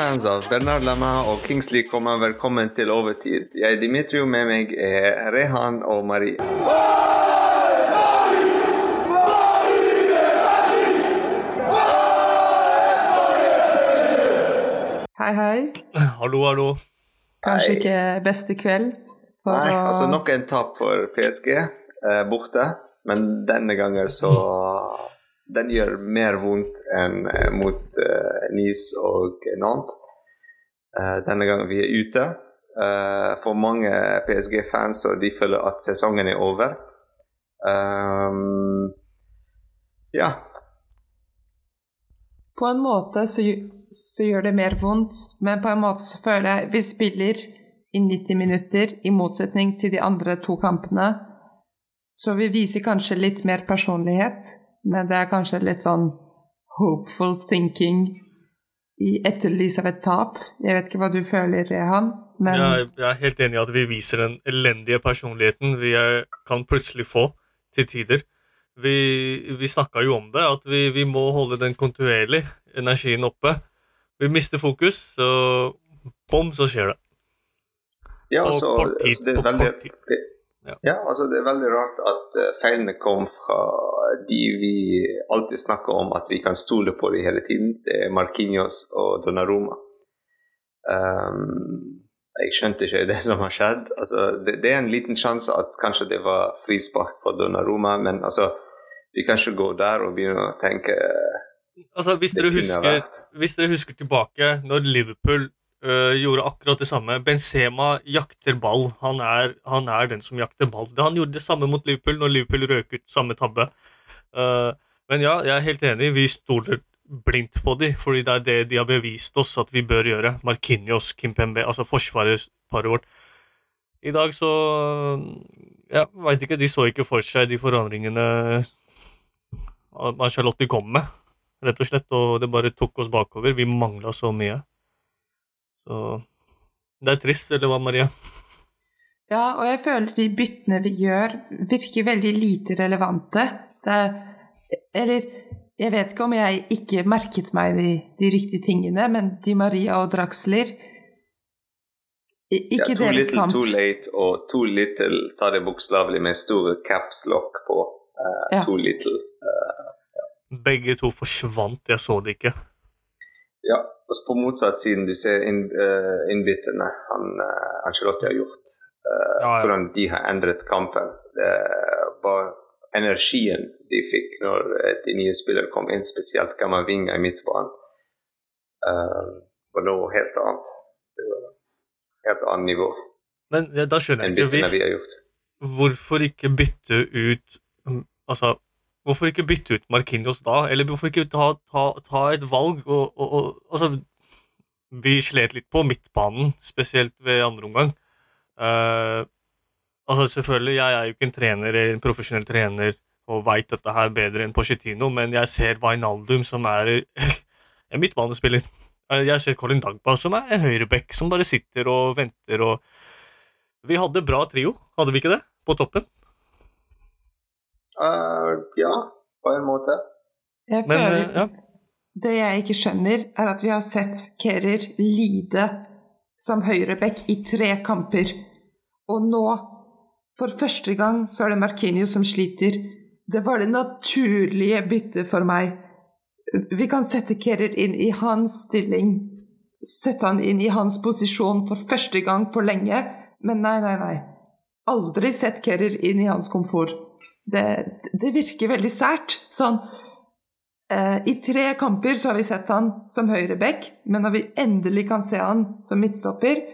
Arsenal-fans av Bernard Lama og Kingsley kommer velkommen til overtid. Jeg er Dimitri, med meg er Rehan og Marie. Hei, hei. Hallo, hallo. Kanskje Hei. ikke beste kveld for Nei, å altså nok en tap for PSG eh, borte, men denne gangen så Den gjør mer vondt enn eh, mot uh, Nice og Nantes. Uh, denne gangen vi er ute. Uh, for mange PSG-fans og de føler at sesongen er over. Um, ja. På en måte så, så gjør det mer vondt, men på en måte så føler jeg vi spiller i 90 minutter, i motsetning til de andre to kampene. Så vi viser kanskje litt mer personlighet, men det er kanskje litt sånn hopeful thinking i etterlys av et tap. Jeg vet ikke hva du føler, Rehan, men Jeg, jeg er helt enig i at vi viser den elendige personligheten vi er, kan plutselig få til tider. Vi, vi snakka jo om det, at vi, vi må holde den kontinuerlig energien oppe. Vi mister fokus, så bom, så skjer det. ja På altså, kort tid. altså, det er på veldig kort tid. Ja. Ja, altså det er veldig rart at eh, feilene kom fra de vi alltid snakker om at vi kan stole på de hele tiden. Det er Marquinhos og Donnarumma. Um, jeg skjønte ikke det som har skjedd. Altså, det, det er en liten sjanse at kanskje det var frispark for Donnarumma, men altså vi kan ikke gå der og begynne å tenke Altså, hvis dere, husker, hvis dere husker tilbake når Liverpool øh, gjorde akkurat det samme Benzema jakter ball. Han er, han er den som jakter ball. Han gjorde det samme mot Liverpool når Liverpool røk ut samme tabbe. Uh, men ja, jeg er helt enig. Vi stoler blindt på dem, fordi det er det de har bevist oss at vi bør gjøre. Marquinhos, Kimpembe, altså forsvarsparet vårt. I dag så Ja, veit ikke. De så ikke for seg de forandringene Charlotte kom med rett og slett, og det bare tok oss bakover. Vi mangla så mye. Så det er trist, eller hva, Maria? Ja, og jeg føler de byttene vi gjør, virker veldig lite relevante. Det er, eller jeg vet ikke om jeg ikke merket meg de, de riktige tingene, men Di Maria og Draxler ikke ja, too deres little, kamp. too late og too little, ta det bokstavelig med store caps lock på. Uh, Ja. Too little. Begge to forsvant, jeg så det ikke. Ja, og så på motsatt siden du ser inn, uh, innbytterne han uh, Angelotti har gjort. Uh, Ja, ja. Hvordan de har endret kampen. Det var energien de fikk når eh, de nye spillerne kom inn, spesielt Kamavinga i midtbanen. Uh, var noe helt annet. Det var helt annet nivå Men ja, da skjønner jeg ikke hvis. Hvorfor ikke bytte ut Altså, hvorfor ikke bytte ut Marquinhos da? Eller hvorfor ikke ta, ta, ta et valg og, og, og Altså, vi slet litt på midtbanen, spesielt ved andre omgang. Uh, altså, selvfølgelig, jeg er jo ikke en trener, en profesjonell trener og veit dette her bedre enn Pochettino, men jeg ser Wijnaldum, som er en midtbanespiller. Eh, Jeg ser Colin Dagba, som er en høyreback, som bare sitter og venter og Vi hadde bra trio, hadde vi ikke det? På toppen. Eh, ja, på en måte. Jeg Men føler, eh, ja. Det jeg ikke skjønner, er at vi har sett Kerer lide som høyreback i tre kamper. Og nå, for første gang, så er det Marquinhos som sliter. Det var det naturlige byttet for meg. Vi kan sette Kerer inn i hans stilling. Sette han inn i hans posisjon for første gang på lenge. Men nei, nei, nei. Aldri sett Kerrer inn i hans komfort. Det, det virker veldig sært. Sånn Eh, I tre kamper så har vi sett han som høyreback, men når vi endelig kan se han som midtstopper,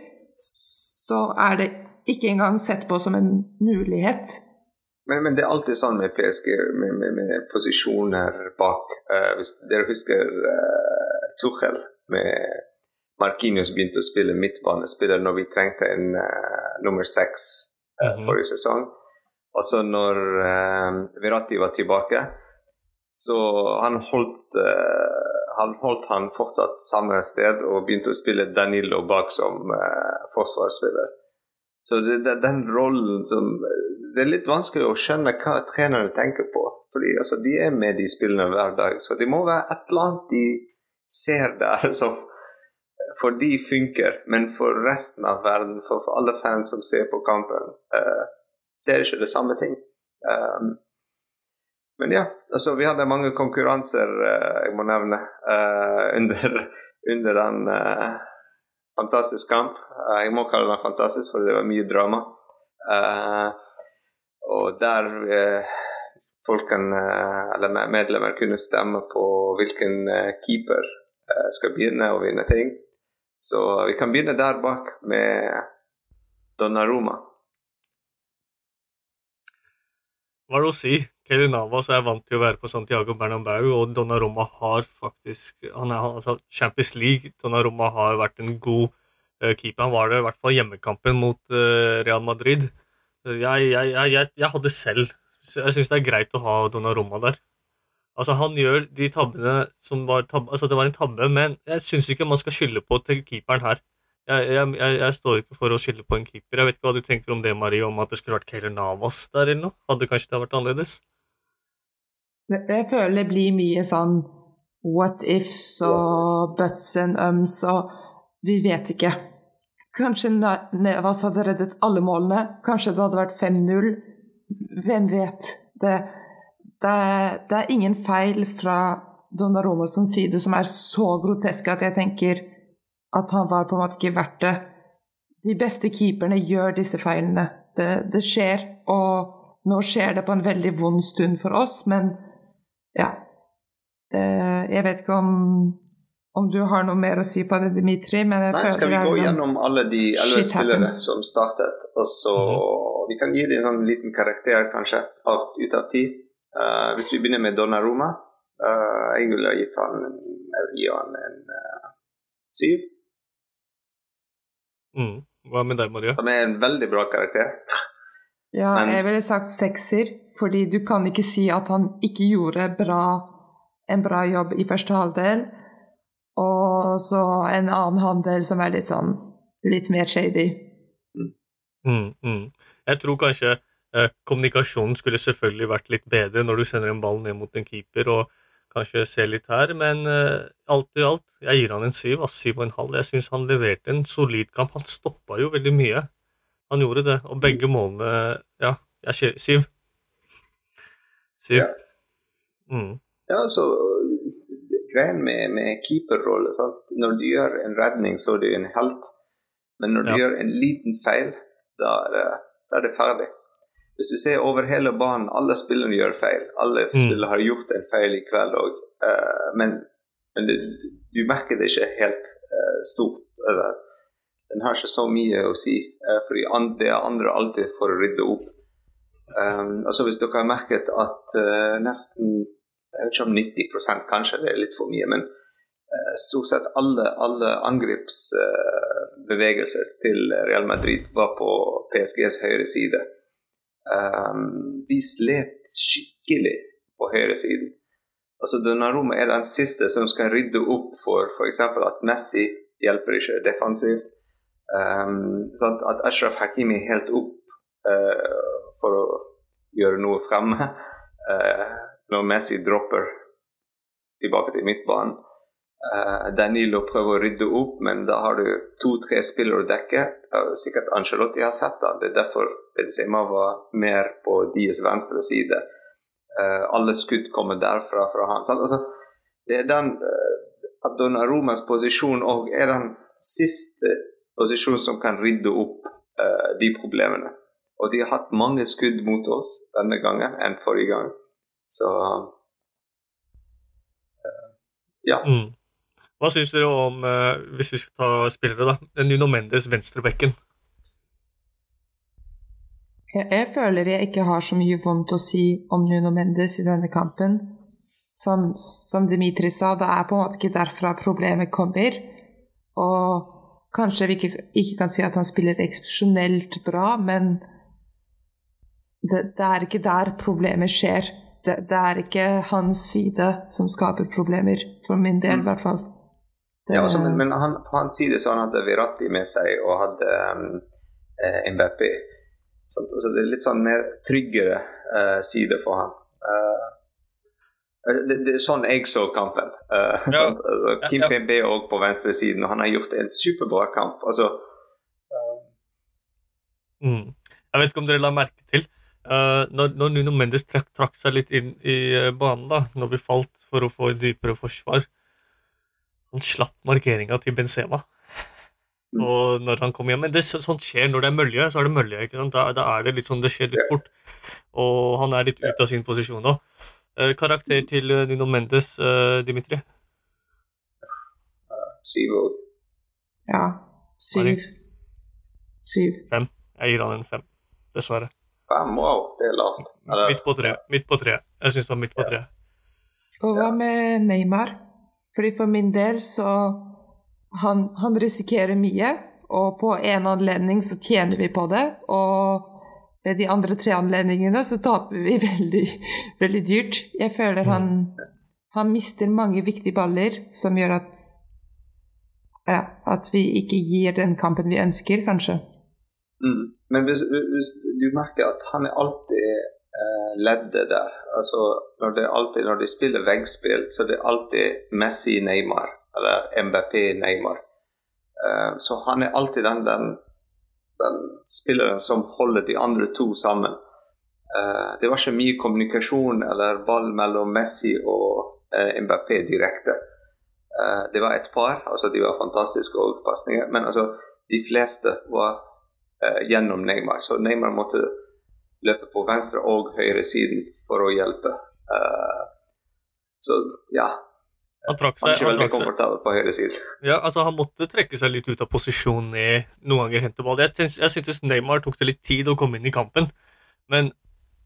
så er det ikke engang sett på som en mulighet. Men, men det er alltid sånn med PSG, med, med, med posisjoner bak. Uh, hvis dere husker uh, Tuchel med Marquinhos begynte å spille midtbanespiller når vi trengte en uh, nummer seks eh, -hmm. forrige sesong. Og så når eh, Verratti var tilbake, så han holdt, eh, han holdt han fortsatt samme sted og begynte å spille Danilo bak som eh, forsvarsspiller. Så det, det, den rollen som Det er litt vanskelig å skjønne hva trenerne tenker på. Fordi altså, De er med de spillene hver dag, så det må være et eller annet de ser der som for de funker, men for resten av verden, for, alle fans som ser på kampen, uh, ser ikke det samme ting. Um, men ja, altså vi hadde mange konkurranser, uh, jeg må nevne, uh, under, under, den uh, fantastiske kamp. jeg må kalle den fantastisk, for det var mye drama. og der folken, eller medlemmer kunne stemme på hvilken keeper skal begynne å vinne ting. Så vi kan begynne der bak med Donnaroma. Hva er det å si? Kelly Navas er vant til å være på Santiago Bernabeu, og Donnarumma har faktisk han er, altså Champions League Donnarumma har vært en god uh, keeper. Han var det i hvert fall hjemmekampen mot uh, Real Madrid. Jeg, jeg, jeg, jeg hadde selv Jeg syns det er greit å ha Donnarumma der. Altså Han gjør de tabbene som var tabbe, altså Det var en tabbe, men jeg syns ikke man skal skylde på til keeperen her. Jeg, jeg, jeg, står ikke for å skylde på en keeper. Jeg vet ikke hva du tenker om det, Marie, om at det skulle vært Keller Navas der eller noe? Hadde kanskje det vært annerledes? Jeg føler det blir mye sånn what ifs og buts and ums og vi vet ikke. Kanskje Nevas hadde reddet alle målene. Kanskje det hadde vært 5-0. Hvem vet? Det, det, det, er ingen feil fra Donnaroma som side som er så groteske at jeg tenker at han var på en måte ikke verdt det. De beste keeperne gjør disse feilene. Det, det, skjer, og nå skjer det på en veldig vond stund for oss, men ja det, Jeg vet ikke om, om, du har noe mer å si på det, Dimitri, men jeg Nei, skal vi gå sånn, gjennom alle de elleve spillere som startet, og så mm. Vi kan gi dem en sånn liten karakter, kanskje, av, ut av ti. Uh, hvis vi begynner med Donnaroma uh, Jeg ville gitt han en, han en uh, syv. Mm. Hva med deg, Maria? Han er en veldig bra karakter. ja, Men... jeg ville sagt sekser, fordi du kan ikke si at han ikke gjorde bra, en bra jobb i første halvdel, og så en annen handel som er litt sånn litt mer shady. Mm, mm. Jeg tror kanskje eh, kommunikasjonen skulle selvfølgelig vært litt bedre når du sender en ball ned mot en keeper. og kanskje se litt her, men uh, alt i alt, jeg gir han en syv, altså syv og en halv. Jeg syns han leverte en solid kamp. Han stoppa jo veldig mye. Han gjorde det, og begge målene Ja, jeg sier syv. Syv. Ja, mm. ja så greien med, med keeperrolle Når du gjør en redning, så er du en helt. Men når du ja. gjør en liten feil, da er det, da er det ferdig. Hvis vi ser over hele banen, alle spillerne gjør feil. Alle mm. spillere har gjort en feil i kveld òg. Uh, eh, men, men det, du merker det ikke helt uh, stort. Eller, den har ikke så mye å si, uh, fordi det er andre alltid for å rydde opp. Um, altså Hvis dere har merket at nesten jeg vet ikke om 90 kanskje det er litt for mye, men stort sett alle, alle angrepsbevegelser til Real Madrid var på PSGs høyre side. Um, vi slet skikkelig på høyresiden. Altså Donnarumma er den siste som skal rydde opp for f.eks. at Messi hjelper ikke defensivt. Um, at Ashraf Hakimi er helt opp uh, for å gjøre noe fremme uh, når Messi dropper tilbake til midtbanen. Uh, Danilo prøver å rydde opp, men da har du to-tre spillere å dekke. Uh, sikkert Angelotti har sett det. Det er derfor Benzema var mer på deres venstre side. Uh, alle skudd kommer derfra fra han. Altså, det er den at Donnaromas posisjon òg er den siste posisjonen som kan rydde opp de problemene. Og de har hatt mange skudd mot oss denne gangen enn forrige gang. Så ja. Mm. Hva syns dere om, hvis vi skal ta spillere, da, Nuno Mendes, venstrebekken? Jeg føler jeg ikke har så mye vondt å si om Nuno Mendes i denne kampen. Som, som Dimitri sa, det er på en måte ikke derfra problemet kommer. Og kanskje vi ikke, ikke kan si at han spiller eksepsjonelt bra, men det, det, er ikke der problemet skjer. Det, det, er ikke hans side som skaper problemer, for min del i hvert fall. Det, ja, altså, men, men han, på hans side så han hadde Virati med seg og hadde um, eh, Mbappé. Så det er litt sånn mer tryggere uh, side for han. Uh, Eh, det, det er sånn jeg så kampen. Uh, Ja. altså, Kim ja. Pembe er òg på venstresiden, og han har gjort en superbra kamp. Altså, Mm. Jeg vet ikke om dere la merke til uh, når, når Nuno Mendes trakk, trakk seg litt inn i eh, banen, da, når vi falt for å få et dypere forsvar Han slapp markeringa til Benzema. Mm. Og når han kom hjem, Men det, sånt skjer når det er mølje. så er det mølje, ikke sant? Da, da er det litt sånn, det skjer litt fort. Og han er litt ute av sin posisjon nå. Eh, karakter til eh, Nuno Mendes, eh, Dimitri? syv og Ja. Syv. Syv. Jeg gir han en fem, dessverre. fem. Wow, det er lavt. Midt på tre. Midt på tre. Jeg syns det var midt på tre. Og hva med Neymar? Fordi for min del så han, han risikerer mye, og på en anledning så tjener vi på det. Og ved de andre tre anledningene så taper vi veldig, veldig dyrt. Jeg føler han, han mister mange viktige baller som gjør at ja, at vi ikke gir den kampen vi ønsker, kanskje. Mm. Men hvis, hvis du merker at han er alltid leddet der altså når, det alltid, når de spiller veggspill, så det er alltid Messi Neymar eller MBP Neymar. Eh, så han er alltid den, den, den spilleren som holder de andre to sammen. Eh, det var ikke mye kommunikasjon eller ball mellom Messi og eh, MBP direkte. Eh, det var et par, altså de var fantastiske overpasninger. men altså de fleste var eh, gjennom Neymar. Så Neymar måtte løpe på venstre og høyre siden for å hjelpe. Uh, så ja, Han trakk seg. Han veldig komfortabel på høyre side. Ja, altså Han måtte trekke seg litt ut av posisjon i noen ganger hente ball. Jeg, jeg syntes Neymar tok det litt tid å komme inn i kampen, men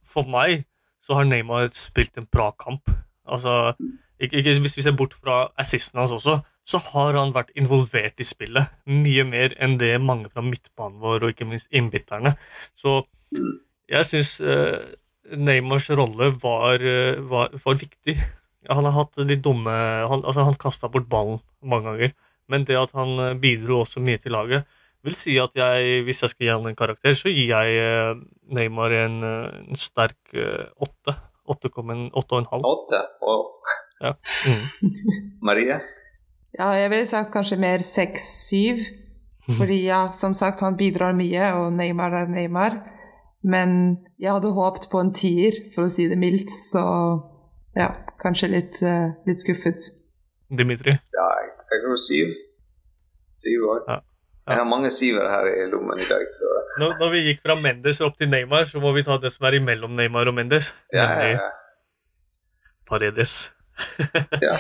for meg så har Neymar spilt en bra kamp. Altså, ikke, ikke, Hvis vi ser bort fra assisten hans også, så har han vært involvert i spillet. Mye mer enn det mange fra midtbanen vår og ikke minst innbytterne. Så jeg syns uh, Neymars rolle var, eh, var, var viktig. Han har hatt litt dumme Han, altså, han kasta bort ballen mange ganger. Men det at han eh, bidro også mye til laget, vil si at jeg, hvis jeg skal gi han en karakter, så gir jeg eh, Neymar en, eh, en sterk eh, åtte. 8,5. Åtte. Og Ja. Mm. Marie? Ja, jeg ville sagt kanskje mer seks-syv. Fordi ja, som sagt, han bidrar mye, og Neymar er Neymar. Men jeg hadde håpet på en tier, for å si det mildt, så ja, kanskje litt, uh, litt skuffet. Dimitri. Ja, jeg, går syv. Syv år. Ja. Ja. Jeg har mange syvere her i lommen i dag. Så. Når, når vi gikk fra Mendes opp til Neymar, så må vi ta det som er imellom Neymar og Mendes. Ja, ja, Nemlig ja. Paredes. ja.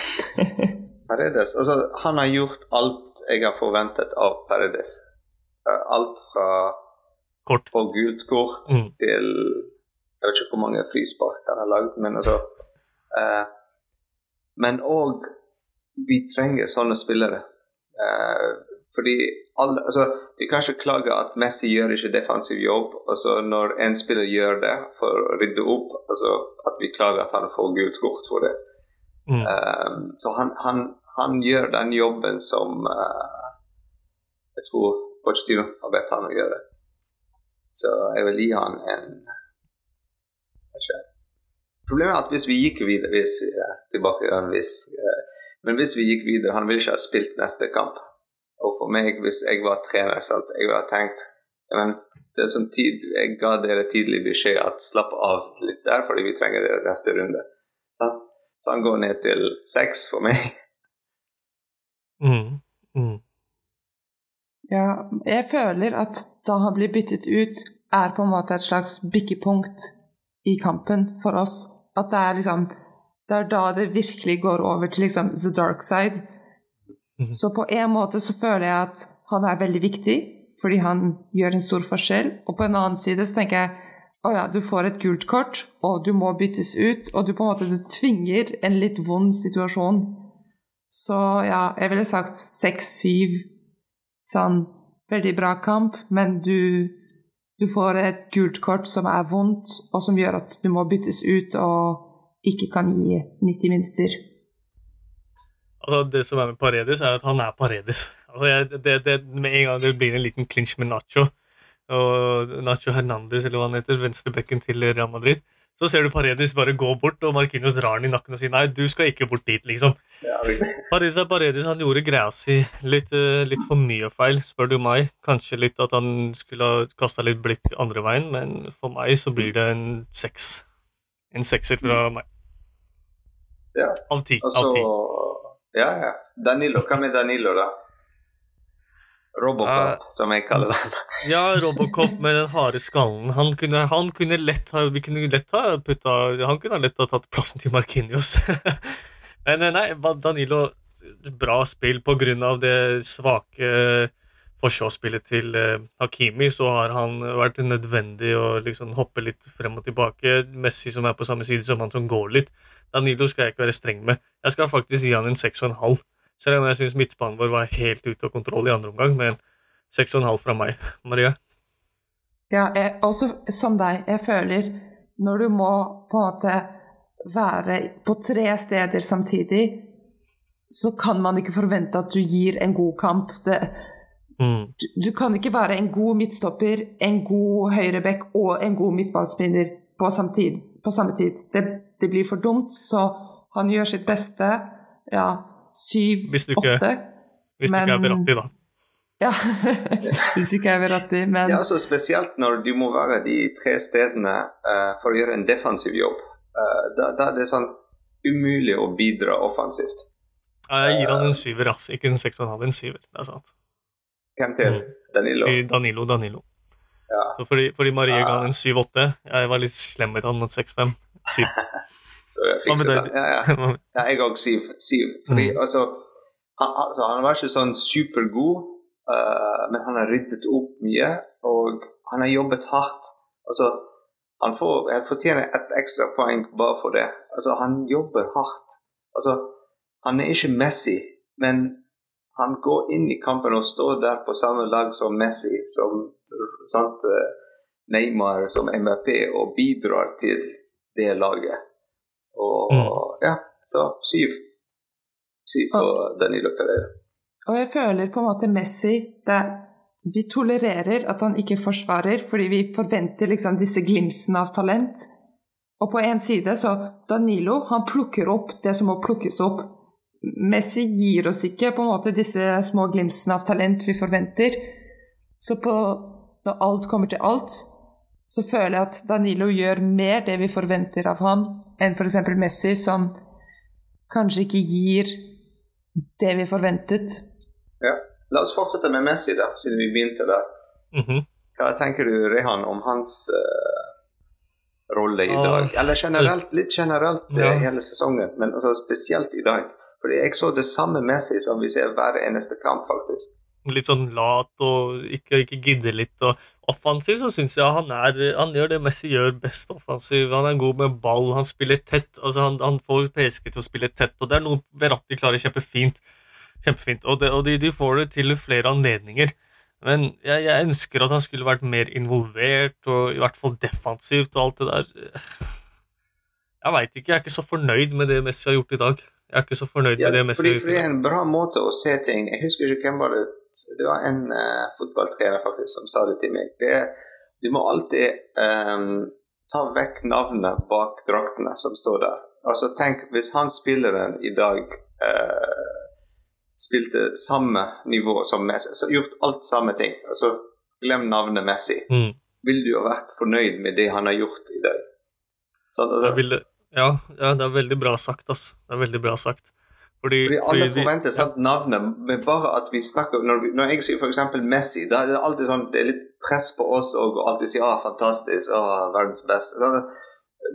Paredes. Altså, han har gjort alt jeg har forventet av Paredes. Eh, Alt fra Kort. For gult kort Mm. til Jeg vet ikke hvor mange frispark han har lagd, men altså eh, Men òg vi trenger sånne spillere. Eh, fordi alle Altså, vi kan ikke klage at Messi gjør ikke defensiv jobb. Altså, når en spiller gjør det for å rydde opp, altså at vi klager at han får gult kort for det. Mm. Eh, så han, han, han gjør den jobben som eh, jeg tror Pochettino har bedt han å gjøre. Så jeg vil gi han en ikke. Problemet er at hvis vi gikk videre hvis vi er tilbake igjen, hvis, eh, Men hvis vi gikk videre, han ville ikke ha spilt neste kamp. Og for meg, hvis jeg var trener, sant, jeg ville ha tenkt men det som tid, Jeg ga dere tidlig beskjed at slapp av litt der, fordi vi trenger dere neste runde. Så han går ned til seks for meg. Mm. Mm. Ja, jeg føler at da han blir byttet ut, er på en måte et slags byggepunkt i kampen for oss. At det er liksom Det er da det virkelig går over til liksom the dark side. Mhm. Så på en måte så føler jeg at han er veldig viktig, fordi han gjør en stor forskjell. Og på en annen side så tenker jeg å ja, du får et gult kort, og du må byttes ut, og du på en måte du tvinger en litt vond situasjon. Så ja, jeg ville sagt seks-syv sånn veldig bra kamp, men du, du får et gult kort som er vondt, og som gjør at du må byttes ut og ikke kan gi 90 minutter. Altså, det som er med Paredes, er at han er Paredes. Altså, jeg, det, det, med en gang det blir en liten clinch med Nacho, og Nacho Hernandez, eller hva han heter, venstrebekken til Real Madrid, Så ser du Paredes bare gå bort, og Marquinhos drar han i nakken og sier nei, du skal ikke bort dit, liksom. Ja. Paredes, er Paredes han gjorde greia si litt, eh, litt for mye feil, spør du meg. Kanskje litt at han skulle ha kasta litt blikk andre veien, men for meg så blir det en seks. En sekser fra meg. Ja. Av ti. Og Av ti. Ja, ja. Danilo. Hva med Danilo, da? Robocop, som jeg kaller det. Ja, Robocop med den harde skallen. Han kunne, han kunne lett ha Vi kunne lett ha putta Han kunne lett ha tatt plassen til Markinios. Men eh, nei, Danilo Bra spill på grunn av det svake eh, forsvarsspillet til eh, Hakimi, så har han vært nødvendig å liksom hoppe litt frem og tilbake. Messi som er på samme side som han som går litt. Danilo skal jeg ikke være streng med. Jeg skal faktisk gi han en seks og en halv. Selv om jeg syns midtbanen vår var helt ute av kontroll i andre omgang, en halv fra meg. Maria? Ja, jeg, også som deg, jeg føler når du må på en måte være på tre steder samtidig, så kan man ikke forvente at du gir en god kamp. Det, Mm. du, du kan ikke være en god midtstopper, en god høyreback og en god midtballspinner på, samtid, på samme tid. Det, det blir for dumt, så han gjør sitt beste. Ja, syv, Hvis du ikke- åtte. Hvis du ikke er Men- Verratti, da. Ja, hvis ikke jeg er Verratti, men Ja, altså Spesielt når du må være de tre stedene uh, for å gjøre en defensiv jobb. Uh, da, da er det sånn umulig å bidra offensivt. Ja, Jeg gir han en syver, ass. Ikke en seks og en halv, en syver. Det er sant. Hvem til? Mm. Danilo? Danilo, Danilo. Ja. Så fordi, fordi Marie ga Ah. han en syv-åtte. Jeg var litt slem med han mot seks-fem. Syv. Så jeg fikser den. Ja, ja. ja jeg òg syv. syv. Fordi Mm. altså han, altså, han var ikke sånn supergod, uh, men han har ryddet opp mye, og han har jobbet hardt. Altså, han får, han fortjener et ekstra poeng bare for det. Altså, han jobber hardt. Altså, han er ikke Messi, men han går inn i kampen og står der på samme lag som Messi, som sant, eh, Neymar, som MRP, og bidrar til det laget. Og ja, så syv. Syv for Danilo Pereira. Og jeg føler på en måte Messi det, Vi tolererer at han ikke forsvarer, fordi vi forventer liksom disse glimsene av talent. Og på en side så Danilo han plukker opp det som må plukkes opp. Messi gir oss ikke på en måte disse små glimsene av talent vi forventer. Så på, når alt kommer til alt, så føler jeg at Danilo gjør mer det vi forventer av ham, enn f.eks. Messi, som kanskje ikke gir det vi forventet. Ja. La oss fortsette med Messi, da, siden vi begynte der. Mhm. Hva tenker du, Rehan, om hans uh, rolle i Ah, dag? Eller generelt, litt generelt eh, Ja. hele sesongen, men altså spesielt i dag. Fordi jeg så det samme Messi som vi ser hver eneste kamp, faktisk. Litt sånn lat og ikke, ikke gidde litt. Og offensiv så syns jeg han, er, han gjør det Messi gjør best offensiv. Han er god med ball, han spiller tett. altså Han, han får PSG til å spille tett, og det er noe Verratti klarer kjempefint. Kjempefint, Og, det, og de, de får det til flere anledninger. Men jeg, jeg ønsker at han skulle vært mer involvert, og i hvert fall defensivt og alt det der. Jeg veit ikke, jeg er ikke så fornøyd med det Messi har gjort i dag. Jeg er ikke så fornøyd Ja, med det Messi fordi, fordi det er en bra måte å se ting Jeg husker ikke hvem var det Det var en uh, fotballtrener faktisk som sa det til meg. Det du må alltid um, ta vekk navnet bak draktene som står der. Altså tenk, Hvis han spilleren i dag uh, spilte samme nivå som Messi, så gjort alt samme ting. Altså Glem navnet Messi. Mm. Vil du ha vært fornøyd med det han har gjort i dag? Sånn, altså, ville, ja, ja, det er veldig bra sagt, altså. Det er veldig bra sagt. Fordi, Fordi alle fordi forventer sant, navnet, men bare at vi snakker Når, vi, når jeg sier f.eks. Messi, da er det alltid sånn Det er litt press på oss og å alltid si ah, 'fantastisk', ah, 'verdens beste'. Sånn,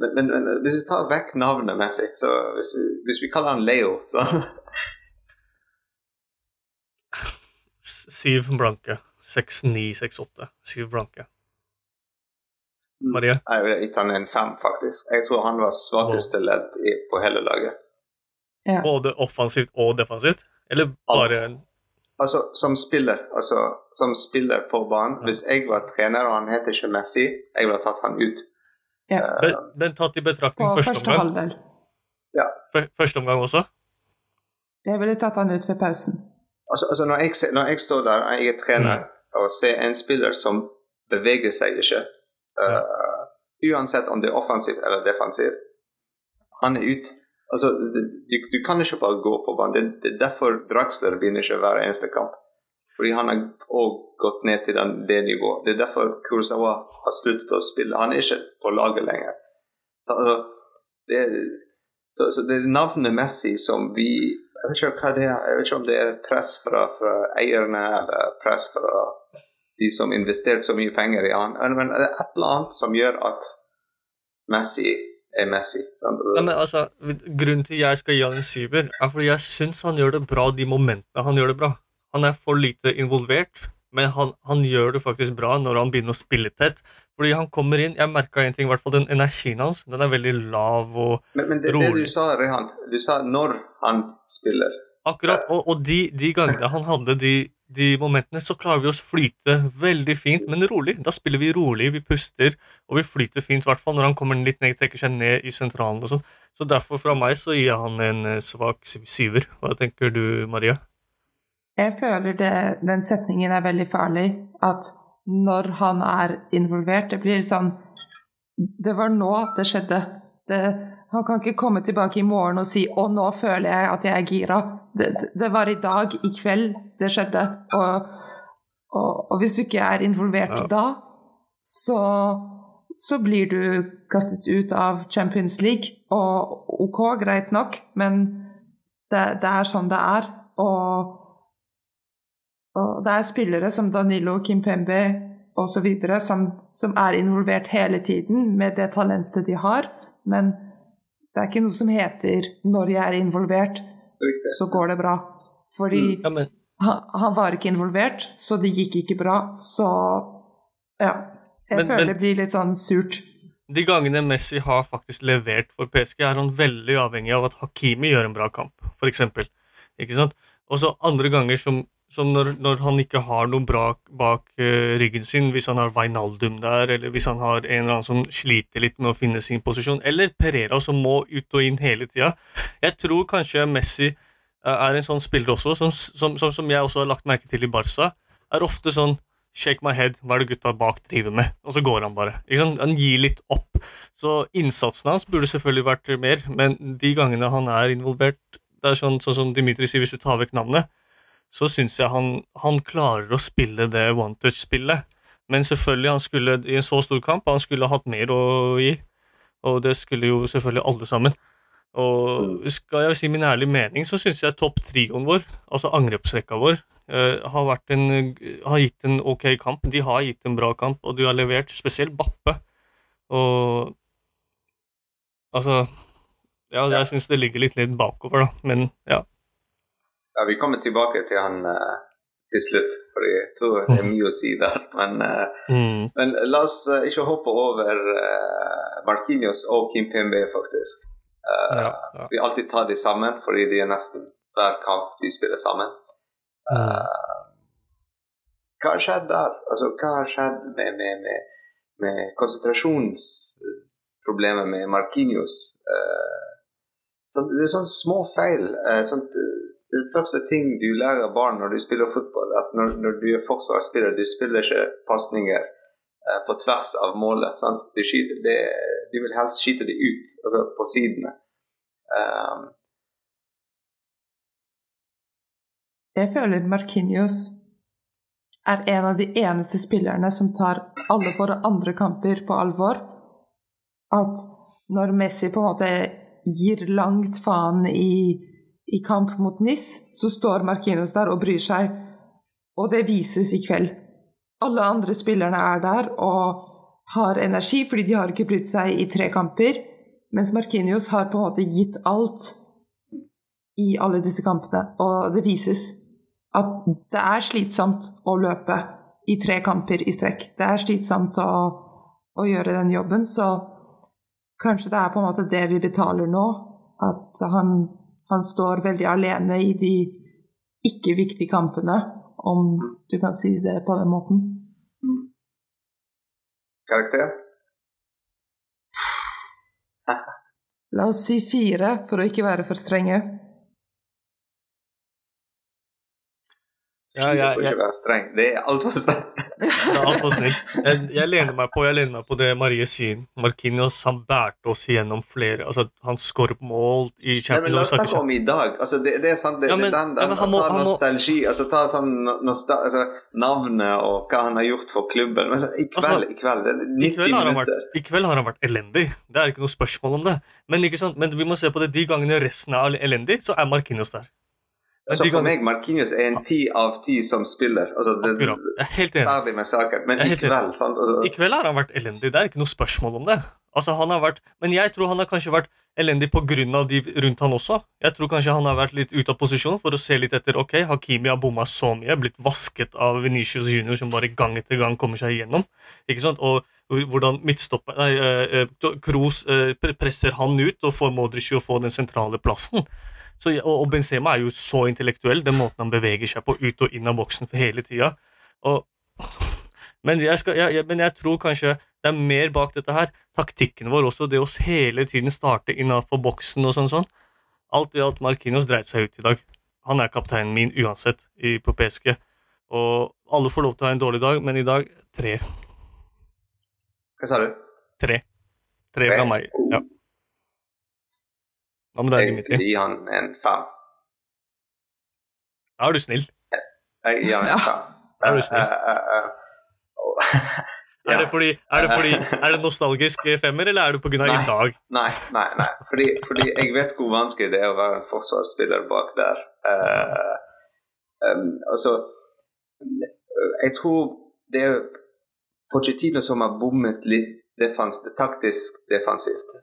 men, men, men hvis vi tar vekk navnet Messi, så hvis, vi- hvis vi kaller han Leo så, Siv blanke. Seks, ni, seks, åtte. Syv blanke. Marie? Jeg vil gitt han en fem, faktisk. Jeg tror han var svakeste ledd i, på hele laget. Ja. Både offensivt og defensivt? Eller bare Alt. Altså, som spiller, altså, som spiller på banen. Ja. Hvis jeg var trener, og han heter ikke Messi, jeg ville tatt han ut. Ja. men, men tatt i betraktning På første første omgang? Fø- Første omgang også? Jeg ville tatt han ut ved pausen. Altså, altså når, jeg, når jeg står der, og jeg er trener, Mm. og ser en spiller som beveger seg ikke, eh, uansett om det er offensivt eller defensivt. Han er ute. Altså, du, du, kan ikke bare gå på banen. Det, det er derfor Draxler vinner ikke hver eneste kamp. Fordi han har òg gått ned til den, det nivået. Det er derfor Kurosawa har sluttet å spille. Han er ikke på laget lenger. Så, altså, det, så, så det er navnet Messi som vi Jeg vet ikke hva det er. Jeg vet ikke om det er press fra, fra eierne eller press fra de som investerte så mye penger i han. Men det er et eller annet som gjør at Messi er Messi. Ja, men altså, Grunnen til jeg skal gi han en syver, er fordi jeg syns han gjør det bra de momentene han gjør det bra. Han er for lite involvert, men han, han, gjør det faktisk bra når han begynner å spille tett. Fordi han kommer inn Jeg merka en ting, i hvert fall den energien hans. Den er veldig lav og men, men det, rolig. Det du sa, Rehan, du sa når han spiller. Akkurat. Og, og de, de, gangene han hadde de, de, momentene, så klarer vi oss flyte veldig fint, men rolig. Da spiller vi rolig, vi puster, og vi flyter fint, i hvert fall når han kommer litt ned, trekker seg ned i sentralen og sånn. Så derfor, fra meg, så gir jeg han en eh, svak syver. Hva tenker du, Maria? Jeg føler det, den setningen er veldig farlig. At når han er involvert Det blir sånn Det var nå det skjedde. Det, han kan ikke komme tilbake i morgen og si 'Å, nå føler jeg at jeg er gira'. Det, det var i dag, i kveld, det skjedde. Og, og, og hvis du ikke er involvert ja. da, så, så blir du kastet ut av Champions League. Og OK, greit nok, men det, det er sånn det er. Og og det er spillere som Danilo, Kimpembe osv. Som, som er involvert hele tiden med det talentet de har. Men det er ikke noe som heter 'når jeg er involvert, så går det bra'. Fordi mm, ja, han, han, var ikke involvert, så det gikk ikke bra. Så ja. Jeg men, føler men... det blir litt sånn surt. De gangene Messi har faktisk levert for PSG, er han veldig avhengig av at Hakimi gjør en bra kamp, f.eks. Ikke sant? Og så andre ganger som som når, når, han ikke har noe brak bak uh, ryggen sin, hvis han har Wijnaldum der, eller hvis han har en eller annen som sliter litt med å finne sin posisjon, eller Perera som må ut og inn hele tida. Jeg tror kanskje Messi uh, er en sånn spiller også, som, som, som, som, jeg også har lagt merke til i Barca. Er ofte sånn Shake my head, hva er det gutta bak driver med? Og så går han bare. Han gir litt opp. Så innsatsen hans burde selvfølgelig vært mer, men de gangene han er involvert, det er sånn, sånn som Dimitri sier, hvis du tar vekk navnet, så syns jeg han, han, klarer å spille det one touch-spillet. Men selvfølgelig, han skulle i en så stor kamp han skulle hatt mer å gi. Og det skulle jo selvfølgelig alle sammen. Og skal jeg si min ærlige mening, så syns jeg topp-trioen vår, altså angrepsrekka vår, uh, har, en, har, gitt en ok kamp. De har gitt en bra kamp, og de har levert, spesielt Bappe. Og altså Ja, jeg syns det ligger litt litt bakover, da, men ja. Ja, vi kommer tilbake til han uh, til slutt, for jeg tror det er mye å si der. Men, uh, mm. men la oss uh, ikke hoppe over Markinios og Kim Pembe, faktisk. Ja, ja. Vi alltid tar de sammen, fordi de er nesten hver kamp de spiller sammen. Mm. hva har skjedd der? Altså, hva har skjedd med, med, med, med konsentrasjonsproblemet med Markinios? Sånn, det er sånne små feil. sånt det første ting du lærer barn når du spiller fotball, at når, når du er forsvarsspiller, du spiller ikke pasninger eh, på tvers av målet. Du, det, du, vil helst skyte det ut, altså på sidene. Um. Jeg føler Markinios er en av de eneste spillerne som tar alle våre andre kamper på alvor. At når Messi på en måte gir langt faen i i kamp mot NIS, så står Markinos der og bryr seg. Og det vises i kveld. Alle andre spillerne er der og har energi, fordi de har ikke brydd seg i tre kamper. Mens Markinios har på en måte gitt alt i alle disse kampene. Og det vises at det er slitsomt å løpe i tre kamper i strekk. Det er slitsomt å, å gjøre den jobben, så kanskje det er på en måte det vi betaler nå. At han han står veldig alene i de ikke-viktige kampene, om du kan si det på den måten. Karakter? La oss si fire, for å ikke være for strenge. Ja, jeg, jeg, være streng. Det er altfor strengt. alt. Jeg, jeg lener meg på jeg lener meg på det Marie sier. Marquinhos han bærte oss gjennom flere altså Han skåret mål i Nei, men Champions La oss snakke om i dag. Altså, det, det er sant, det, Ja, men- den, den, ja, han må- ta nostalgi må- altså ta sånn nostal altså, Navnet og hva han har gjort for klubben. Men så, I kveld, Altså, i kveld det er I kveld, har han vært. I kveld har han vært elendig. Det er ikke noe spørsmål om det. Men? Men vi må se på det de gangene resten er elendig, så er Marquinhos der. Altså, for meg, Marquinhos er en ti av ti som spiller. Altså, det, Akkurat. Jeg er helt enig. Ferdig med saken. Men i kveld sant? Altså, I kveld har han vært elendig. Det er ikke noe spørsmål om det. Altså, han har vært, men jeg tror han har kanskje vært elendig pga. de rundt han også. Jeg tror kanskje han har vært litt ute av posisjon for å se litt etter ok, Hakimi har bomma så mye, blitt vasket av Venicius Junior, som bare gang etter gang kommer seg igjennom. Ikke sant? Og hvordan midtstopper Nei, eh, eh, Kroos eh, presser han ut og får Modric til å få den sentrale plassen. Så, og, og Benzema er jo så intellektuell, den måten han beveger seg på ut og inn av boksen for hele tida. Men jeg, skal, jeg, jeg, men jeg tror kanskje det er mer bak dette her. Taktikken vår også, det å hele tiden starte innafor boksen og sånn. sånn. Alt i alt Markinos dreit seg ut i dag. Han er kapteinen min uansett i, på PSG. Og alle får lov til å ha en dårlig dag, men i dag tre. hva sa du? Tre. Tre fra meg. Ja. Hva med deg, Jeg gir han en fem. Da er du snill. Jeg gir han en fem. Da er du snill. Er det fordi, er det, fordi, er det nostalgisk femmer, eller er det pga. I dag? Nei, nei, nei. Fordi, fordi jeg vet hvor vanskelig det er å være en forsvarsspiller bak der. Uh, um, altså Jeg tror det er Pochettino som har bommet litt defens, taktisk defensivt.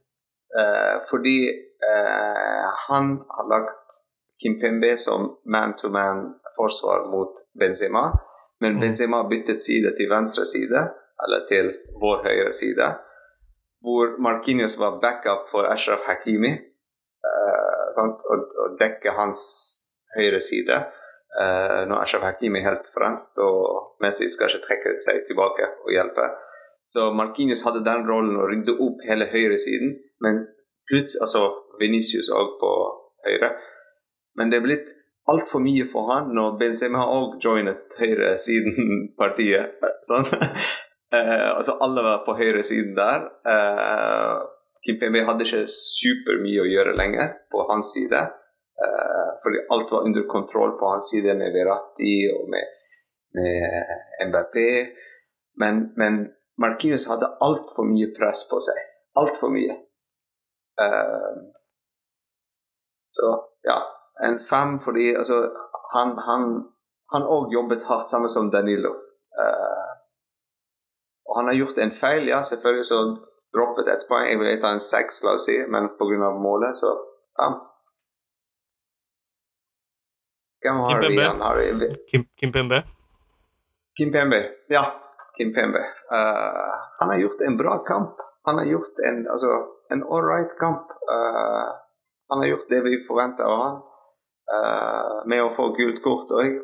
Eh, fordi eh, han har lagt Kimpembe som man-to-man-forsvar mot Benzema, men Mm. Benzema byttet side til venstre side, eller til vår høyre side hvor Marquinhos var backup for Ashraf Hakimi. eh? Og, og dekke hans høyre side eh, når Ashraf Hakimi helt fremst og Messi skal ikke trekke seg tilbake og hjelpe. Så Marquinhos hadde den rollen å rydde opp hele høyresiden, men plutselig altså Venicius òg på høyre. Men det er blitt altfor mye for han når Benzema òg joinet høyresiden-partiet. Sånn. Eh, altså alle var på høyresiden der. Eh, Kimpembe hadde ikke supermye å gjøre lenger på hans side. Eh, fordi alt var under kontroll på hans side med Verratti og med, med MBP. Men, men Marquinhos hadde altfor mye press på seg. Altfor mye. Eh, så ja, en fem fordi altså, han han han òg jobbet hardt, samme som Danilo. Eh, og han har gjort en feil, ja, selvfølgelig så droppet ett poeng. Jeg vil ta en seks, la oss si, men pga. målet, så fem. Hvem har vi igjen? Har vi Kim, Kim Pembe? Kim Pembe. Ja, Kim Pembe. Uh, han har gjort en bra kamp. Han har gjort en, altså, en right kamp. Uh, han har gjort det vi forventer av han. uh, med å få gult kort òg.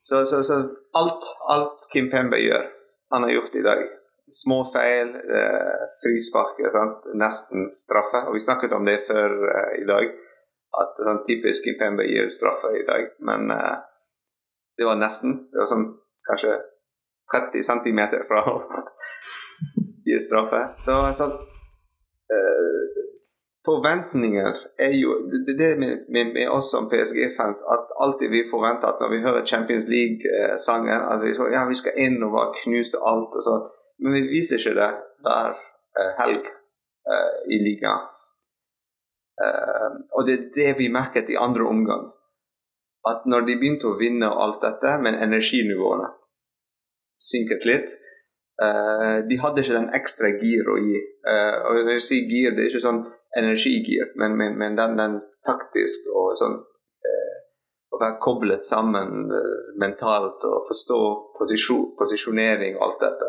så, så, så alt, alt Kim Pembe gjør, han har gjort i dag. Små feil, frispark, nesten straffe. Og vi snakket om det før eh, i dag. At sånn typisk Kim Pembe gir straffe i dag. Men eh, det var nesten. Det var sånn kanskje 30 cm fra å gi straffe. Så sånn uh, Forventninger er jo Det er det med, med, med oss som PSG-fans at alltid vi forventer at når vi hører Champions League-sangen, at vi, tror ja, vi skal inn og bare knuse alt. og sånn. Men vi viser ikke det hver uh, helg uh, i ligaen. Og det er det vi merket i andre omgang at når de begynte å vinne og alt dette, men energinivåene synket litt De hadde ikke den ekstra gir å gi. Eh, og når jeg sier gir, det er ikke sånn energigir, men, men, men den, den taktisk og sånn eh, Å være koblet sammen eh, mentalt og forstå posisjon, posisjonering og alt dette.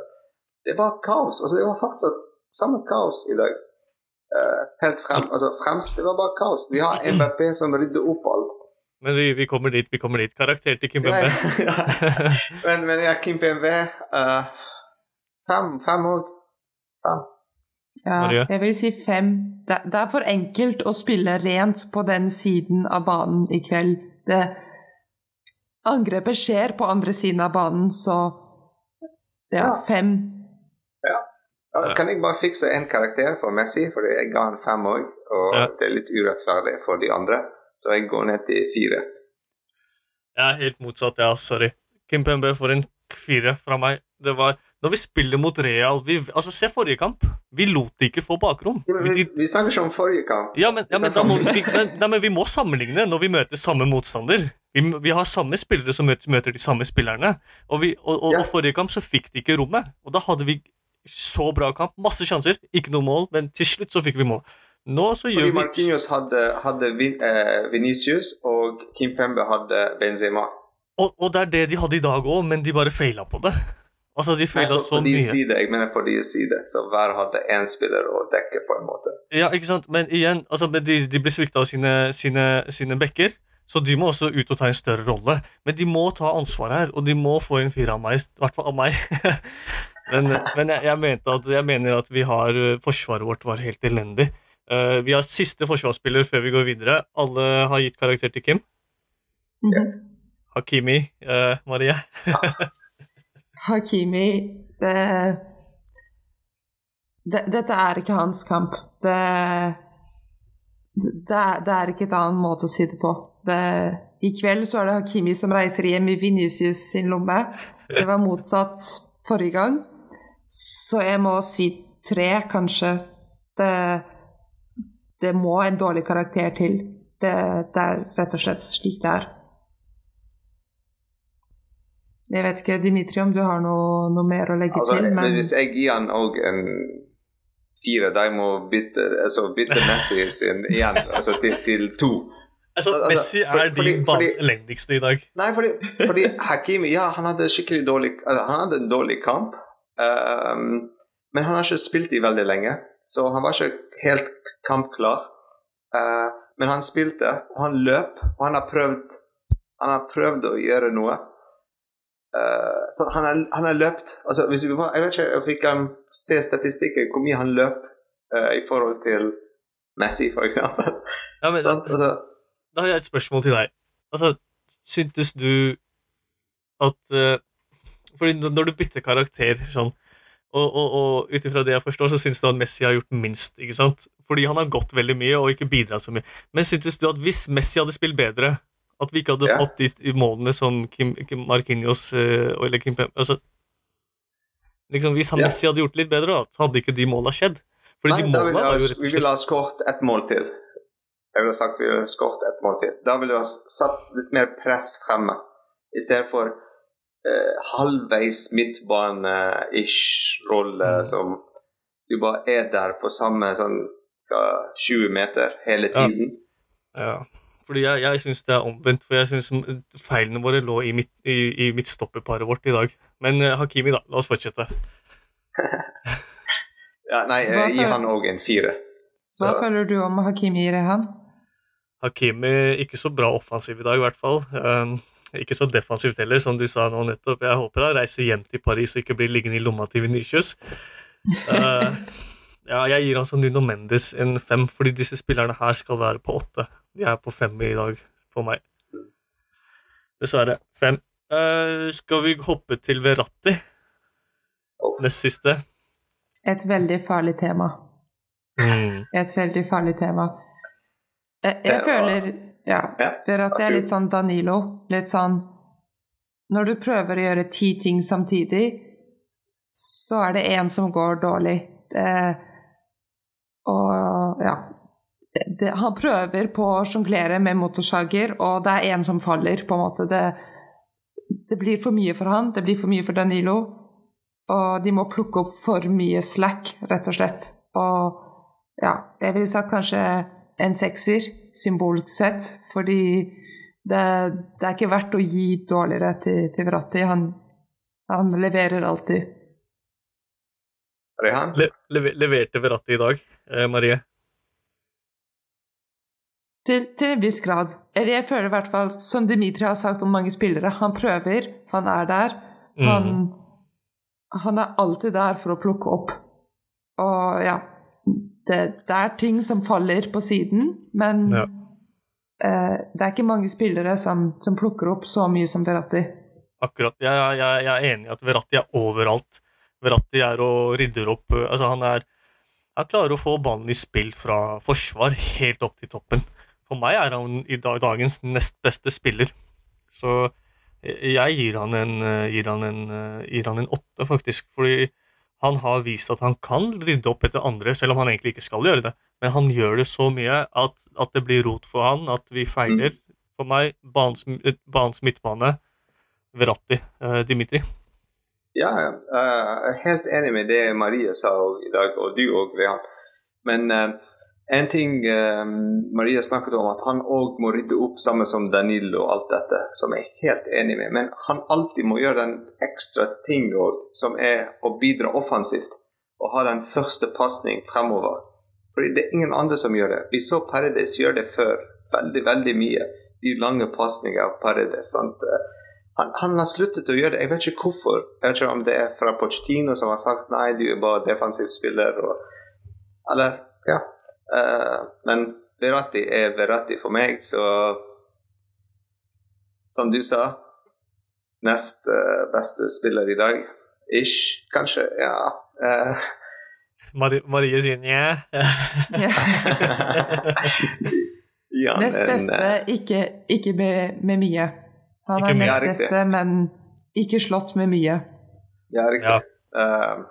Det var kaos. Altså, det var fortsatt samme kaos i dag. Eh, helt frem, altså fremst, Det var bare kaos. Vi har MBP som rydder opp alt. Men vi, vi kommer dit, vi kommer dit. Karakter til Kim Ja, ja. men, men ja, Kim PMV uh, Fem fem òg. Fem. Ja, jeg vil si fem. Det, det er for enkelt å spille rent på den siden av banen i kveld. Det, angrepet skjer på andre siden av banen, så ja, Ja. fem. Ja, Kan jeg bare fikse en karakter for Messi, for jeg ga han fem òg, og Ja. det er litt urettferdig for de andre, så jeg går ned til fire. Jeg er helt motsatt, ja. Sorry. Kim Pembe får en fire fra meg. Det var Når vi spiller mot Real vi, Altså, Se forrige kamp. Vi lot de ikke få bakrom. Ja, Vi, vi, snakker ikke om forrige kamp. ja, men, ja, men, må vi, nei, men vi må sammenligne når vi møter samme motstander. Vi, vi har samme spillere som møter, møter de samme spillerne. Og, vi, og, og, Ja. og forrige kamp så fikk de ikke rommet. Og da hadde vi så bra kamp. Masse sjanser, ikke noe mål, men til slutt så fikk vi mål. Nå så Fordi gjør vi Marquinhos hadde, hadde Vin, eh, Vinicius, og Kim Pembe hadde Benzema. Og, og det er det de hadde i dag òg, men de bare feila på det. Altså, de feila så mye. side, jeg mener på deres side, så hver hadde én spiller å dekke, på en måte. Ja, ikke sant? Men igjen, altså, men de, de blir svikta av sine, sine, sine bekker, så de må også ut og ta en større rolle. Men de må ta ansvar her, og de må få en fire av meg. I hvert fall av meg. men men jeg, jeg, mente at, jeg mener at vi har eh, Forsvaret vårt var helt elendig. Uh, vi har siste forsvarsspiller før vi går videre. Alle har gitt karakter til Kim. Mhm. Hakimi, uh, Marie. Hakimi det, det, Dette er ikke hans kamp. Det, det, det er ikke et annen måte å si det på. I kveld så er det Hakimi som reiser hjem i Vinicius sin lomme. Det var motsatt forrige gang. Så jeg må si tre, kanskje. Det, det må en dårlig karakter til. Det, det er rett og slett slik det er. Jeg vet ikke, Dimitri, om du har noe, noe mer å legge Altså, til, men men hvis jeg gir han òg en fire, de må bytte, altså, bytte Messi sin igjen altså, til, til to. Altså, Altså, Messi for- er fordi- din fordi- i dag. Nei, fordi, fordi Hakimi ja, han hadde skikkelig dårlig altså, Han hadde en dårlig kamp, Um, men han har ikke spilt i veldig lenge, så han var ikke helt kampklar. Uh, men han spilte, og han løp, og han har prøvd Han har prøvd å gjøre noe. Eh, så han har, han har løpt altså, hvis vi, Jeg vet ikke om vi kan se statistikken, hvor mye han løp eh, i forhold til Messi, eksempel. Ja, men? Altså, Da har jeg et spørsmål til deg. Altså, syntes du at uh, Fordi når du bytter karakter sånn, og, og, og ut ifra det jeg forstår, så syns du at Messi har gjort minst, ikke sant? Fordi han har gått veldig mye og ikke bidratt så mye. Men syntes du at hvis Messi hadde spilt bedre, at vi ikke hadde Ja. fått de, målene som Kim, Kim Marquinhos eh, eller Kim Pem... Altså, liksom, hvis han. Messi hadde gjort det litt bedre, da, så hadde ikke de måla skjedd. Fordi Nei, de ville var jo rett og vi ville ha skåret ett mål til. Jeg ville sagt vi ville skåret ett mål til. Da ville vi ha satt litt mer press fremme, i stedet for eh, halvveis midtbane-ish rolle Mm. som du bare er der på samme sånn 20 meter hele tiden. Ja. Ja, fordi jeg, jeg syns det er omvendt. For jeg syns feilene våre lå i, mitt, i, i midtstopperparet vårt i dag. Men uh, Hakimi, da. La oss fortsette. Ja, nei, jeg gir han òg en fire. Så, hva føler du om Hakimi, Rehan? Hakimi ikke så bra offensiv i dag, i hvert fall. Um, ikke så defensivt heller, som du sa nå nettopp. Jeg håper han reiser hjem til Paris og ikke blir liggende i lomma til Venicius. Uh, ja, jeg gir som Nuno Mendes en fem, fordi disse spillerne her skal være på åtte. De er på fem i dag for meg. Dessverre. Fem. Uh, skal vi hoppe til Verratti? Uff. Nest siste. Et veldig farlig tema. Mm. Et veldig farlig tema. Jeg, jeg føler Ja. Det er litt sånn Danilo. Litt sånn Når du prøver å gjøre ti ting samtidig, så er det én som går dårlig. Det, og ja det, Han prøver på å sjonglere med motorsager, og det er en som faller, på en måte. Det, det blir for mye for han, det blir for mye for Danilo. Og de må plukke opp for mye slack, rett og slett. Og ja, jeg ville sagt kanskje en sekser, symbolsk sett, fordi det, det er ikke verdt å gi dårligere til, til Verratti. Han, han leverer alltid. Rehan? Le leve leverte Verratti i dag, eh, Marie? Til, til en viss grad. Eller jeg føler i hvert fall, som Dimitri har sagt om mange spillere, han prøver, han er der. Han, han er alltid der for å plukke opp. Og ja det, det er ting som faller på siden, men Ja. eh, det er ikke mange spillere som, som plukker opp så mye som Verratti. Akkurat. Jeg, jeg, jeg er enig i at Verratti er overalt. Verratti er og rydder opp øh, Altså, han er Han klarer å få ballen i spill fra forsvar helt opp til toppen. For meg er han i dag, dagens nest beste spiller. Så jeg gir han en øh, gir han en, øh, gir han en åtte, faktisk. Fordi han har vist at han kan rydde opp etter andre, selv om han egentlig ikke skal gjøre det. Men han gjør det så mye at, at det blir rot for han, at vi feiler. For meg, banens, banens midtbane, Verratti, eh, Dimitri. Ja. Eh, jeg er helt enig med det Marie sa i dag, og du òg, Rehan. Men eh, en ting eh, Maria snakket om, at han òg må rydde opp sammen som Danilo og alt dette, som jeg er helt enig med. Men han alltid må gjøre den ekstra ting som er å bidra offensivt. Og ha den første pasning fremover. Fordi det er ingen andre som gjør det. Vi så Paredes gjøre det før, veldig, veldig mye. De lange pasninger av Paredes. Han, han har sluttet å gjøre det. Jeg vet ikke hvorfor. Jeg vet ikke om det er fra Pochettino som har sagt nei, du er bare defensiv spiller. Og, eller, ja. Eh, men Verratti er Verratti for meg, så Som du sa, nest eh, beste spiller i dag. Ish, kanskje. Ja. Uh, Mari Marie sier nja. ja, Nest beste, eh, ikke, ikke med, med mye. Han er nest beste, men ikke slått med mye. Ja, riktig. Ja. Uh,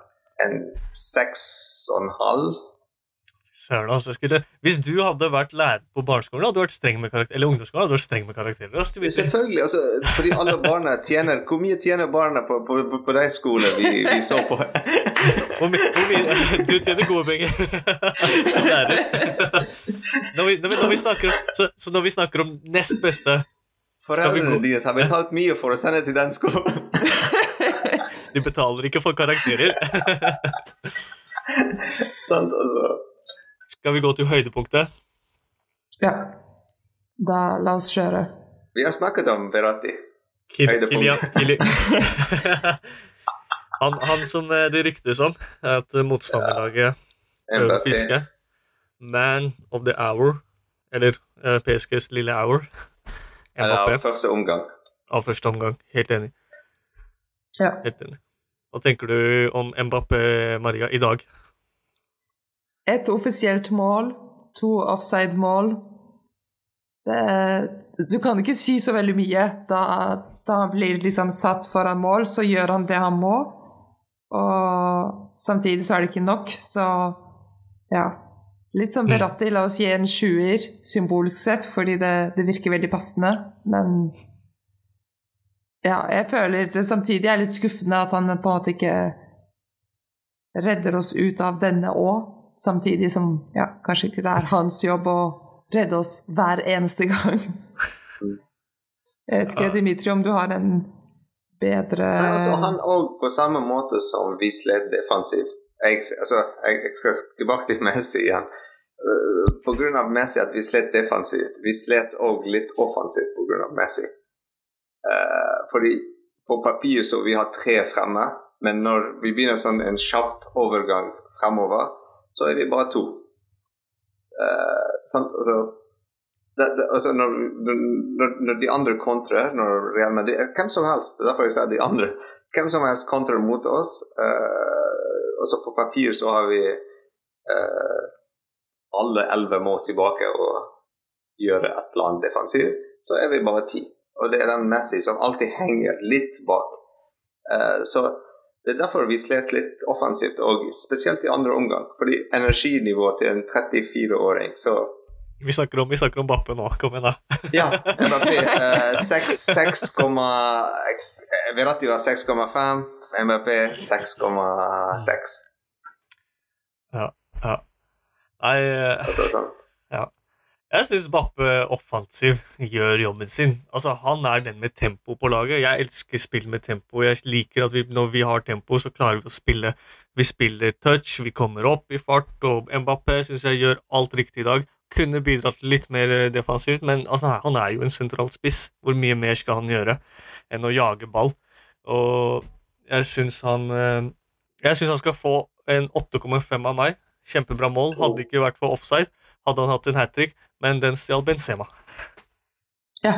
en seks og en halv. Søren, altså. Skulle, hvis du hadde vært lærer på barneskolen, hadde du vært streng med karakter, eller ungdomsskolen, hadde du vært streng med karakterer. Selvfølgelig. Altså, fordi alle barna tjener Hvor mye tjener barna på, på, på, på de skolene vi, vi så på? Hvor mye, hvor mye, du tjener gode penger. Når vi, når, vi, når, vi snakker, så, så når vi snakker om nest beste Foreldrene dine deres har betalt mye for å sende til den skolen. De betaler ikke for karakterer. Sant, altså. Skal vi gå til høydepunktet? Ja. Da la oss kjøre. Vi har snakket om Verratti. Kil. Kilian, han, han som eh, det ryktes om, at motstanderlaget prøver å fiske. Man of the hour, eller eh, PSGs lille hour. Eller av første omgang. av første omgang. Helt enig. Ja. Helt enig. Hva tenker du om Mbappé Maria i dag? Et offisielt mål, to offside-mål. Du kan ikke si så veldig mye. Da, da han blir liksom satt foran mål, så gjør han det han må. Og samtidig så er det ikke nok, så ja. Litt som Beratti, la oss gi en sjuer symbolsk sett, fordi det, det virker veldig passende, men ja, jeg føler det samtidig er litt skuffende at han på en måte ikke redder oss ut av denne òg, samtidig som ja, kanskje ikke det er hans jobb å redde oss hver eneste gang. Jeg vet ikke, Dimitri, om du har en bedre Nei, altså, han òg, på samme måte som vi slet defensivt jeg, altså, jeg, jeg skal tilbake til Messi igjen. Uh, på grunn av Messi at vi slet defensivt. Vi slet òg litt offensivt av Messi. Uh, fordi på papir så vi har tre fremme, men når vi begynner sånn en kjapp overgang fremover, så er vi bare to. Eh, sant? Altså, det, det, altså når, når, når de andre kontrer, når Real Madrid Hvem som helst, det er derfor jeg sier de andre. Hvem som helst kontrer mot oss. Eh, og så på papir så har vi eh, alle elleve må tilbake og gjøre et eller annet defensivt. Så er vi bare ti. Og det er den Messi som alltid henger litt bak. Eh, så det er derfor vi slet litt offensivt, og spesielt i andre omgang. Fordi energinivået til en 34-åring så Vi snakker om, vi snakker om Bappe nå. Kom igjen, da. ja, Mbappé eh, 6, 6, eh, Verratti var 6,5, Mbappé 6,6. Nei, eh, Altså sånn. Jeg syns Bappe offensiv gjør jobben sin. Altså, Han er den med tempo på laget. Jeg elsker spill med tempo. Jeg liker at vi, når vi har tempo, så klarer vi å spille. Vi spiller touch, vi kommer opp i fart, og Mbappé syns jeg gjør alt riktig i dag. Kunne bidratt litt mer eh, defensivt, men altså, han er jo en sentral spiss. Hvor mye mer skal han gjøre enn å jage ball? Og jeg syns han eh, Jeg syns han skal få en 8,5 av meg. Kjempebra mål. Hadde ikke vært for offside, hadde han hatt en hat trick, men den stjal Benzema. Ja.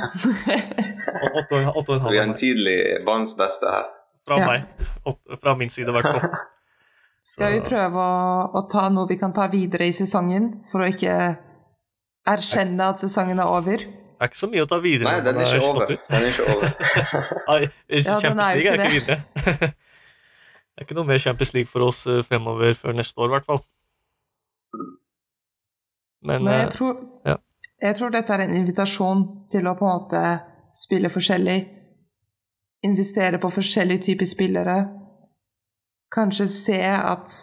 Og- åtte og en Så vi har en tydelig banens beste her. fra Ja. meg. Åtte- Fra min side, i hvert fall. Skal vi prøve å, å ta noe vi kan ta videre i sesongen, for å ikke erkjenne at sesongen er over? Det er ikke så mye å ta videre. Nei, den er ikke over. Den er ikke over. Ja, Champions er League er ikke ikke videre. det er ikke noe mer Champions League for oss eh, fremover før neste år, i hvert fall. Men, Men jeg eh, tror, ja. jeg tror dette er en invitasjon til å på en måte spille forskjellig. Investere på forskjellige typer spillere. Kanskje se at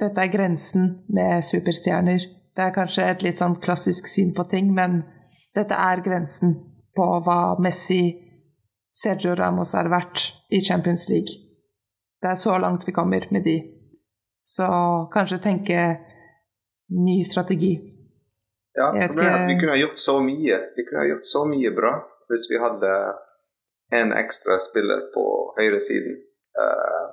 dette er grensen med superstjerner. Det er kanskje et litt sånn klassisk syn på ting, men dette er grensen på hva Messi, Sergio Ramos har vært i Champions League. Det er så langt vi kommer med de. Så kanskje tenke ny strategi. Ja, vi kunne ha gjort så mye. Vi kunne ha gjort så mye bra hvis vi hadde en ekstra spiller på høyresiden. Uh,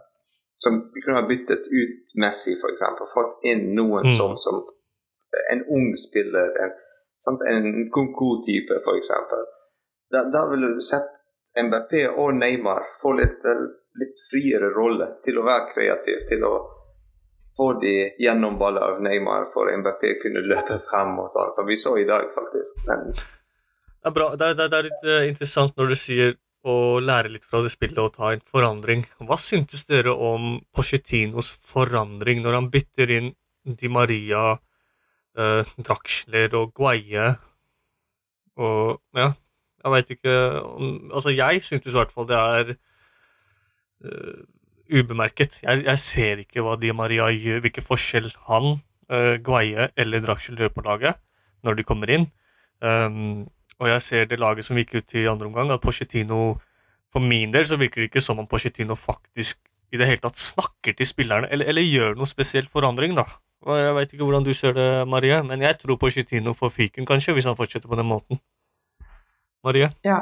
som vi kunne ha byttet ut Messi, f.eks. Fått inn noen Mm. som, som En ung spiller, en, sant? en Kunku-type, f.eks. Da, da ville du sett MBP og Neymar få litt, eh, litt friere rolle til å være kreativ, til å få de gjennomballer av Neymar for MBP kunne løpe frem og sånn, som vi så i dag, faktisk. Men Det er. Det, er, det er litt eh, interessant når du sier å lære litt fra det spillet og ta en forandring. Hva syntes dere om Pochettinos forandring når han bytter inn Di Maria, eh, Draxler og Guaye og Ja, jeg veit ikke om Altså, jeg syntes i hvert fall det er eh, ubemerket. Jeg, jeg ser ikke hva Di Maria gjør, hvilken forskjell han, uh, Guaye eller Draxler gjør på laget når de kommer inn. Um, og jeg ser det laget som gikk ut i andre omgang, at Pochettino For min del så virker det ikke som om Pochettino faktisk i det hele tatt snakker til spillerne, eller, eller gjør noe spesiell forandring, da. Og Jeg veit ikke hvordan du ser det, Marie, men jeg tror Pochettino får fiken, kanskje, hvis han fortsetter på den måten. Marie? Ja,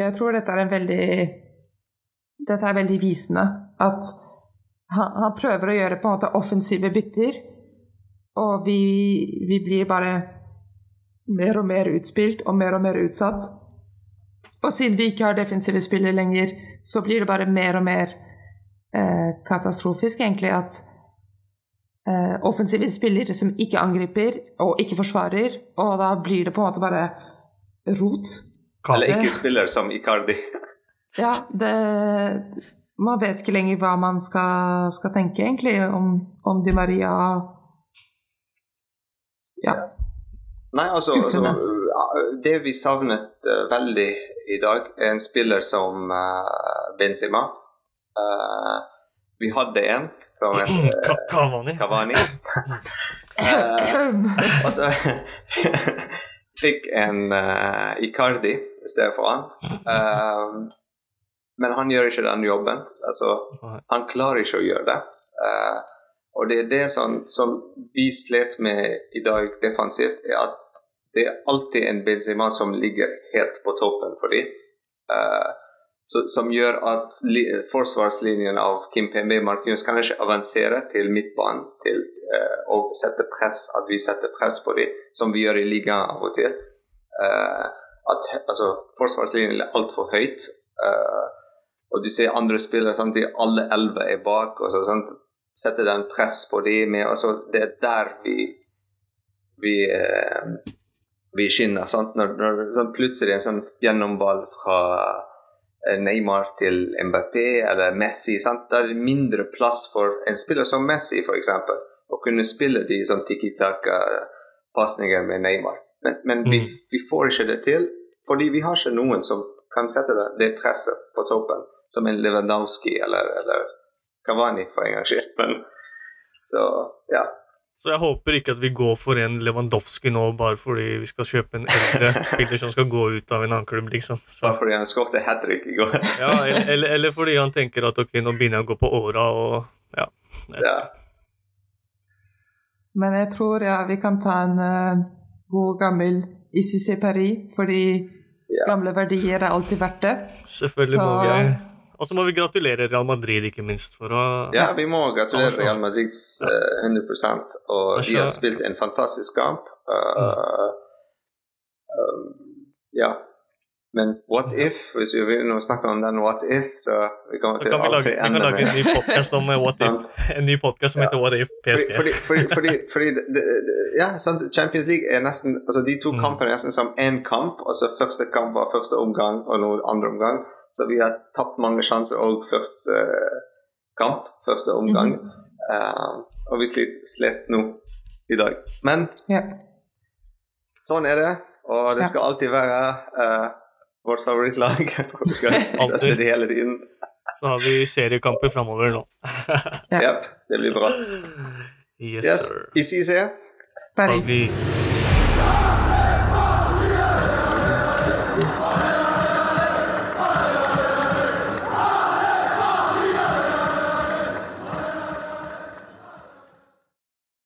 jeg tror dette er en veldig Dette er veldig visende. At han, han prøver å gjøre på en måte offensive bytter, og vi, vi blir bare mer og mer utspilt og mer og mer utsatt. Og siden vi ikke har defensive spillere lenger, så blir det bare mer og mer eh, katastrofisk, egentlig, at eh, offensive spillere som ikke angriper og ikke forsvarer, og da blir det på en måte bare rot. Eller ikke spiller som Icardi. Ja, det Man vet ikke lenger hva man skal, skal tenke, egentlig, om, om Di Maria Ja. Nei, altså, Skuffende. altså Det vi savnet uh, veldig i dag, er en spiller som uh, Benzema. Uh, vi hadde en som het Kavani. Cavani? Cavani. Eh, og så fikk en uh, Icardi i stedet for han. Men han gjør ikke den jobben. Altså, han klarer ikke å gjøre det. Uh, og det er det som, som vi slet med i dag defensivt, er at det er alltid en Benzema som ligger helt på toppen for dem. Uh, så, som gjør at li, forsvarslinjen av Kim Pembe Martinus kan ikke avansere til midtbanen til å sette press, at vi setter press på dem, som vi gjør i ligaen av og til. Uh, at altså, forsvarslinjen er altfor høyt. eh, og du ser andre spillere, sant? de alle elleve er bak. og så, sant? Setter den press på dem. Med, altså, det er der vi vi, eh, vi skinner. Sant? Når, når sånn, plutselig en sånn gjennomball fra eh, Neymar til Mbappé eller Messi sant? Det er mindre plass for en spiller som Messi, f.eks. Å kunne spille de sånn tiki-taka-pasninger med Neymar. Men, men vi, Mm. vi får ikke det til, fordi vi har ikke noen som kan sette det, det presset på toppen, som en Lewandowski eller, eller Kavani for en gangs skyld. Men så, ja. Så jeg håper ikke at vi går for en Lewandowski nå bare fordi vi skal kjøpe en eldre spiller som skal gå ut av en annen klubb, liksom. Så, Bare fordi han skåret hat trick i går. ja, eller, eller, eller fordi han tenker at ok, nå begynner jeg å gå på åra, og ja. ja. Men jeg tror ja, vi kan ta en uh, god, gammel ICC Paris, fordi Ja. gamle verdier er alltid verdt det. Selvfølgelig Så- må vi Og så må vi gratulere Real Madrid, ikke minst, for å Ja, vi må gratulere Altså. Real Madrids eh, 100% og de har Altså- spilt en fantastisk kamp. Uh, um, Ja. Men what if, hvis vi vil snakke om den what if, så vi kommer til kan vi lage, vi kan lage en ny podcast om What If. En ny podcast som heter What If PSG. fordi, fordi, fordi, Ja. Champions League er nesten Altså, de to Mm. kampene er nesten som én kamp. Altså første kamp var første omgang, og nå andre omgang. Så vi har tapt mange sjanser òg første eh, kamp, første omgang. Eh, og vi slet, slet nå i dag. Men Ja. sånn er det, og det skal alltid være uh, vårt favorittlag. og vi skal støtte det hele tiden. Så har vi seriekamper framover nå. Ja. Yep, det blir bra. Yes, Yes, sir. i CC. Bye. Bye.